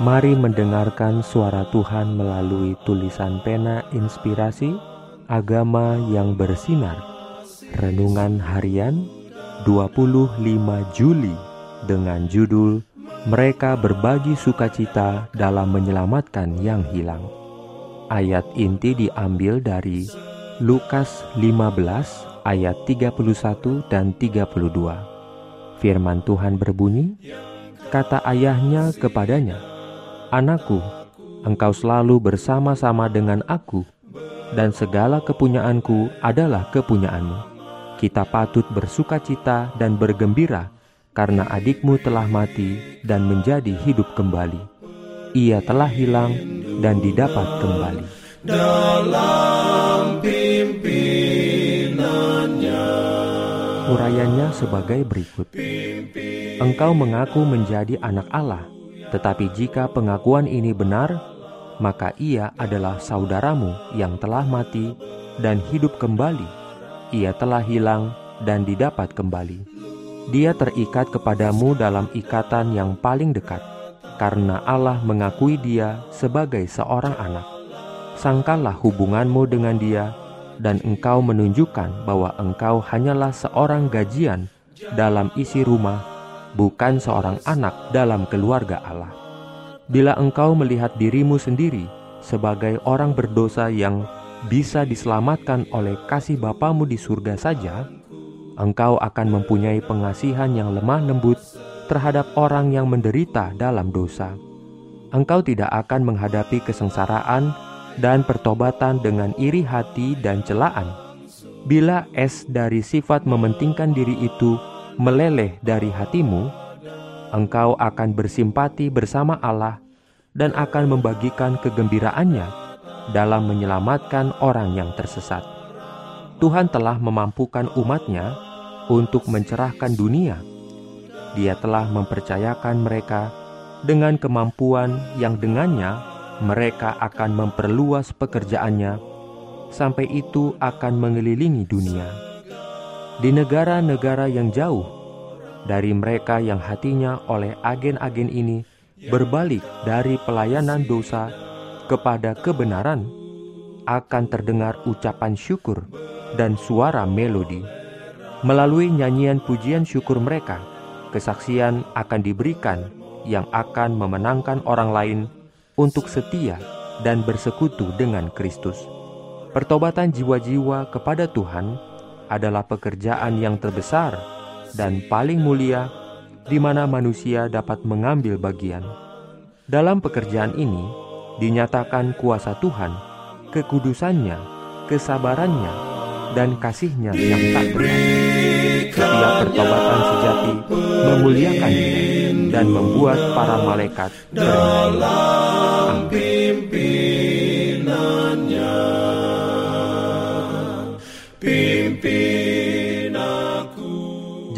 Mari mendengarkan suara Tuhan melalui tulisan pena inspirasi agama yang bersinar. Renungan harian 25 Juli dengan judul Mereka berbagi sukacita dalam menyelamatkan yang hilang. Ayat inti diambil dari Lukas 15 ayat 31 dan 32. Firman Tuhan berbunyi, kata ayahnya kepadanya, Anakku, engkau selalu bersama-sama dengan aku, dan segala kepunyaanku adalah kepunyaanmu. Kita patut bersuka cita dan bergembira, karena adikmu telah mati dan menjadi hidup kembali. Ia telah hilang dan didapat kembali. Dalam pimpinannya Urayanya sebagai berikut. Engkau mengaku menjadi anak Allah, tetapi jika pengakuan ini benar, maka ia adalah saudaramu yang telah mati dan hidup kembali. Ia telah hilang dan didapat kembali. Dia terikat kepadamu dalam ikatan yang paling dekat, karena Allah mengakui dia sebagai seorang anak. Sangkalah hubunganmu dengan dia, dan engkau menunjukkan bahwa engkau hanyalah seorang gajian dalam isi rumah bukan seorang anak dalam keluarga Allah. Bila engkau melihat dirimu sendiri sebagai orang berdosa yang bisa diselamatkan oleh kasih Bapamu di surga saja, engkau akan mempunyai pengasihan yang lemah lembut terhadap orang yang menderita dalam dosa. Engkau tidak akan menghadapi kesengsaraan dan pertobatan dengan iri hati dan celaan. Bila es dari sifat mementingkan diri itu meleleh dari hatimu, engkau akan bersimpati bersama Allah dan akan membagikan kegembiraannya dalam menyelamatkan orang yang tersesat. Tuhan telah memampukan umatnya untuk mencerahkan dunia. Dia telah mempercayakan mereka dengan kemampuan yang dengannya mereka akan memperluas pekerjaannya sampai itu akan mengelilingi dunia di negara-negara yang jauh dari mereka yang hatinya oleh agen-agen ini berbalik dari pelayanan dosa kepada kebenaran akan terdengar ucapan syukur dan suara melodi. Melalui nyanyian pujian syukur mereka, kesaksian akan diberikan yang akan memenangkan orang lain untuk setia dan bersekutu dengan Kristus. Pertobatan jiwa-jiwa kepada Tuhan adalah pekerjaan yang terbesar dan paling mulia di mana manusia dapat mengambil bagian. Dalam pekerjaan ini dinyatakan kuasa Tuhan, kekudusannya, kesabarannya, dan kasihnya yang tak berakhir. Setiap pertobatan sejati memuliakan dia dan membuat para malaikat bernyanyi.